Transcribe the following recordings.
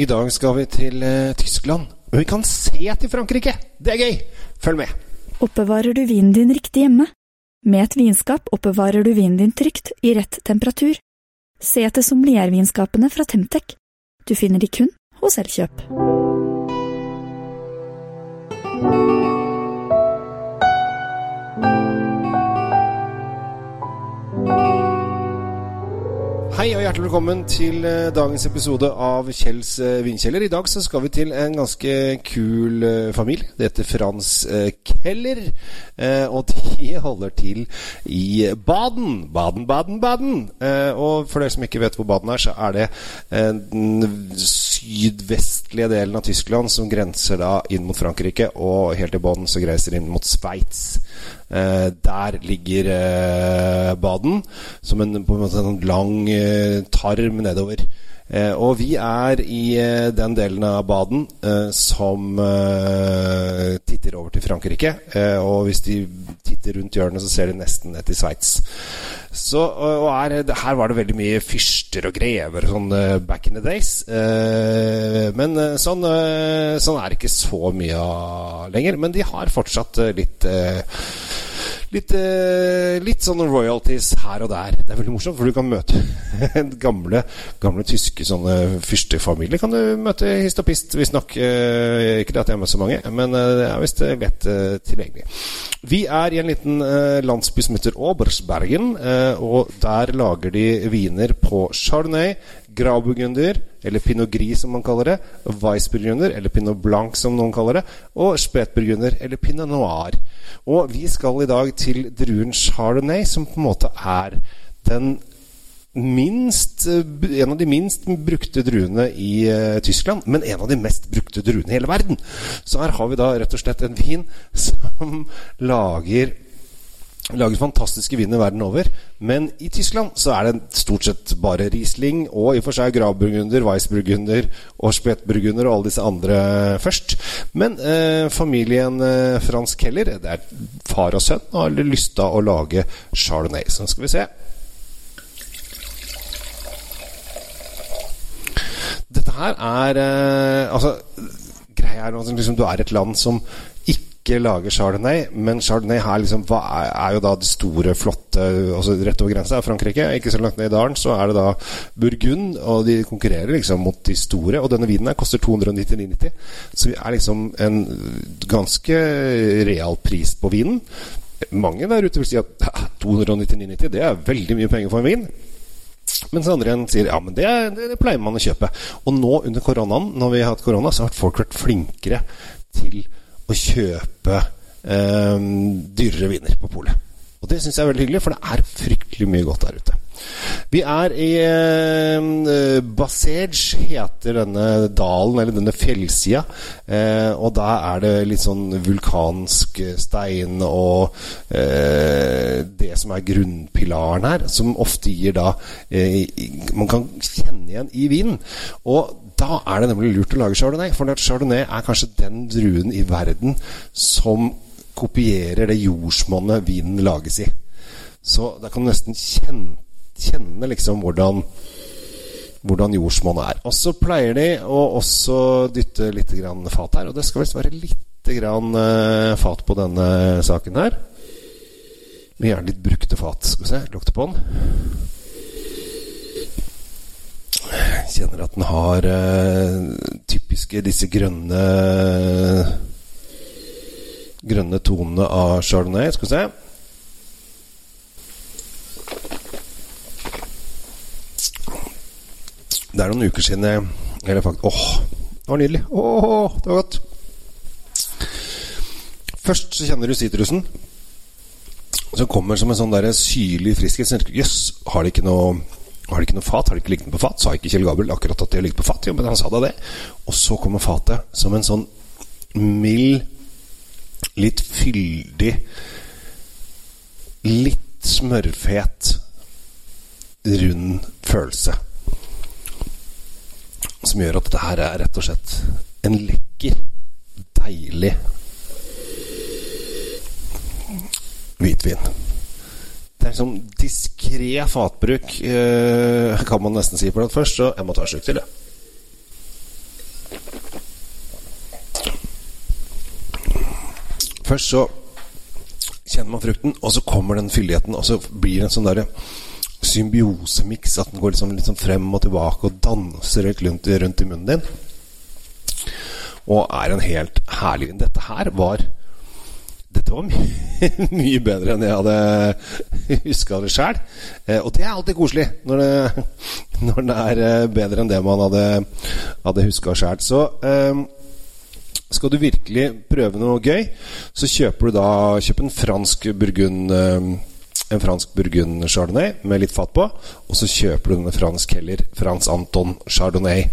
I dag skal vi til eh, Tyskland. Men vi kan se til Frankrike! Det er gøy! Følg med. Oppbevarer du vinen din riktig hjemme? Med et vinskap oppbevarer du vinen din trygt, i rett temperatur. Se etter sommeliervinskapene fra Temtec. Du finner de kun hos Elkjøp. Hei og hjertelig velkommen til eh, dagens episode av Kjells vindkjeller vinkjeller. I dag så skal vi til en ganske kul eh, familie. Det heter Frans eh, Keller. Eh, og de holder til i Baden. Baden, Baden, Baden. Eh, og for dere som ikke vet hvor Baden er, så er det eh, den sydvestlige delen av Tyskland som grenser da inn mot Frankrike, og helt i bånn så greiser inn mot Sveits. Eh, der ligger eh, Baden som en, på en måte en lang eh, tarm nedover. Eh, og vi er i eh, den delen av Baden eh, som titter over til Frankrike. Og hvis de titter rundt hjørnet, så ser de nesten ned til Sveits. Så, og og er, her var det veldig mye fyrster og grever sånn back in the days. Men sånn, sånn er det ikke så mye av lenger. Men de har fortsatt litt eh, Litt, eh, litt sånne royalties her og der. Det er veldig morsomt, for du kan møte en gamle, gamle tyske sånne fyrstefamilier. Kan du møte hist og pist, visstnok. Eh, ikke det at jeg har møtt så mange, men eh, det er visst lett tilgjengelig. Vi er i en liten landsby som heter Obersbergen, og der lager de viner på chardonnay, Grauburgunder, eller pinot gris som man kaller det, Weissburgunder, eller pinot blanc som noen kaller det, og spetburgunder, eller pinot noir. Og vi skal i dag til druen chardonnay, som på en måte er den minst, eh, en av de minst brukte druene i eh, Tyskland, men en av de mest brukte druene i hele verden. Så her har vi da rett og slett en vin som lager Lager fantastiske viner verden over. Men i Tyskland så er det stort sett bare Riesling og i og for seg Gravburgunder, Weissburgunder og Spetburgunder og alle disse andre først. Men eh, familien eh, Frans Keller, det er far og sønn, har lyst til å lage chardonnay. Så skal vi se. Dette her er eh, Altså, greia er at liksom, du er et land som ikke lager chardonnay, men chardonnay her liksom, er, er jo da de store, flotte altså Rett over grensa er Frankrike. Ikke så langt ned i dalen så er det da Burgund, og de konkurrerer liksom mot de store. Og denne vinen her koster 299,90, så vi er liksom en ganske real pris på vinen. Mange der ute vil si at "Ja, 299,90 det er veldig mye penger for en vin. Mens andre igjen sier ja, men det, det pleier man å kjøpe. Og nå under koronaen, når vi har hatt korona, så har folk vært flinkere til å kjøpe eh, dyrere viner på polet. Og det syns jeg er veldig hyggelig, for det er fryktelig mye godt der ute. Vi er i eh, Basege, heter denne dalen, eller denne fjellsida. Eh, og da er det litt sånn vulkansk stein og eh, det som er grunnpilaren her, som ofte gir da eh, Man kan kjenne igjen i vinen. Og da er det nemlig lurt å lage chardonnay, for chardonnay er kanskje den druen i verden som kopierer det jordsmonnet vinen lages i. Så da kan du nesten kjenne, kjenne liksom hvordan hvordan jordsmonnet er. Og så pleier de å også dytte litt grann fat her, og det skal visst være litt grann eh, fat på denne saken her. Men gjerne litt brukte fat. Skal vi se, lukte på den. Kjenner at den har eh, typiske disse grønne Grønne tonene av chardonnay. Skal vi se. Det er noen uker siden jeg Eller faktisk Åh, det var nydelig. Åh, det var godt. Først så kjenner du sitrusen. Som kommer som en sånn der syrlig friskhet. Jøss, har de ikke noe har de ikke noe fat? Har de ikke liggende på fat? Sa ikke Kjell Gabel akkurat at de har ligget på fat? Jo, men han sa da det. Og så kommer fatet som en sånn mild, litt fyldig, litt smørfet, rund følelse. Som gjør at dette her er rett og slett en lekker, deilig hvitvin. Det er sånn tre fatbruk, eh, kan man nesten si, på det først, så jeg må ta en slurk til, jeg. Først så kjenner man frukten, og så kommer den fylligheten, og så blir det en sånn derre symbiosemiks, at den går liksom, liksom, frem og tilbake og danser helt rundt, rundt i munnen din. Og er en helt herlig. Dette her var dette var mye, mye bedre enn jeg hadde huska det sjøl. Eh, og det er alltid koselig når det, når det er eh, bedre enn det man hadde, hadde huska sjøl. Så eh, skal du virkelig prøve noe gøy, så kjøper du da Kjøp en fransk burgund en fransk burgund chardonnay med litt fat på. Og så kjøper du denne fransk heller Frans Anton chardonnay.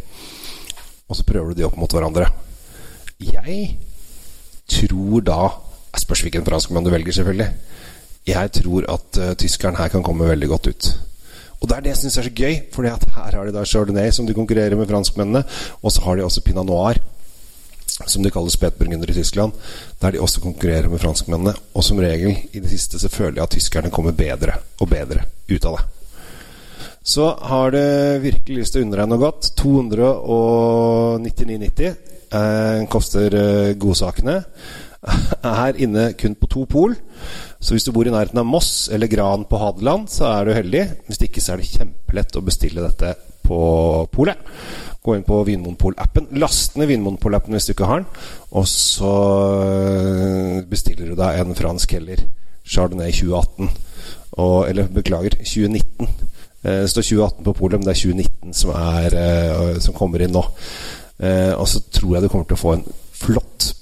Og så prøver du de opp mot hverandre. Jeg tror da Jeg spørs hvilken franskmann du velger, selvfølgelig. Jeg tror at uh, tyskeren her kan komme veldig godt ut. Og det er det jeg syns er så gøy, for her har de da chardonnay, som de konkurrerer med franskmennene. Og så har de også pinot noir som de kaller spetburgunder i Tyskland, der de også konkurrerer med franskmennene. Og som regel, i det siste, så føler jeg at tyskerne kommer bedre og bedre ut av det. Så har du virkelig lyst til å unne deg noe godt. 299,90 eh, koster eh, godsakene. Er inne kun på to pol. Så hvis du bor i nærheten av Moss eller Gran på Hadeland, så er du heldig. Hvis ikke så er det kjempelett å bestille dette på polet. Gå inn på Vinmonopol-appen. Last ned Vinmonopol-appen hvis du ikke har den. Og så eh, bestiller du deg en fransk Heller Chardonnay 2018. Og, eller beklager, 2019. Eh, det står 2018 på polet, men det er 2019 som, er, eh, som kommer inn nå. Og så tror jeg du kommer til å få en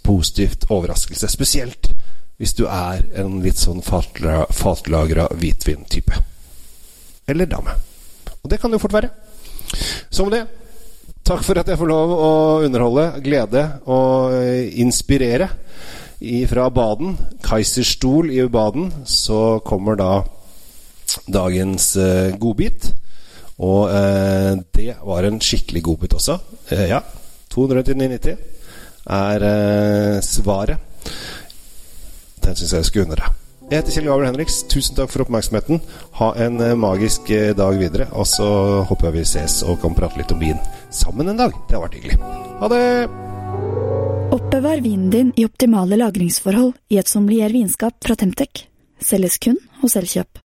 positivt overraskelse. Spesielt hvis du er en litt sånn fatlagra hvitvin-type. Eller dame. Og det kan det jo fort være. Med det Takk for at jeg får lov å underholde, glede og eh, inspirere. Fra Baden, Kaiserstol i Baden, så kommer da dagens uh, godbit. Og eh, det var en skikkelig godbit også. Eh, ja, 299 er svaret. Den syns jeg skulle unne deg. Jeg heter Kjell Gabriel Henriks. Tusen takk for oppmerksomheten. Ha en eh, magisk eh, dag videre. Og så håper jeg vi ses og kan prate litt om vin sammen en dag. Det har vært hyggelig. Ha det! Oppbevar vinen din i optimale lagringsforhold i et sommelier vinskap fra Temtec. Selges kun hos Elkjøp.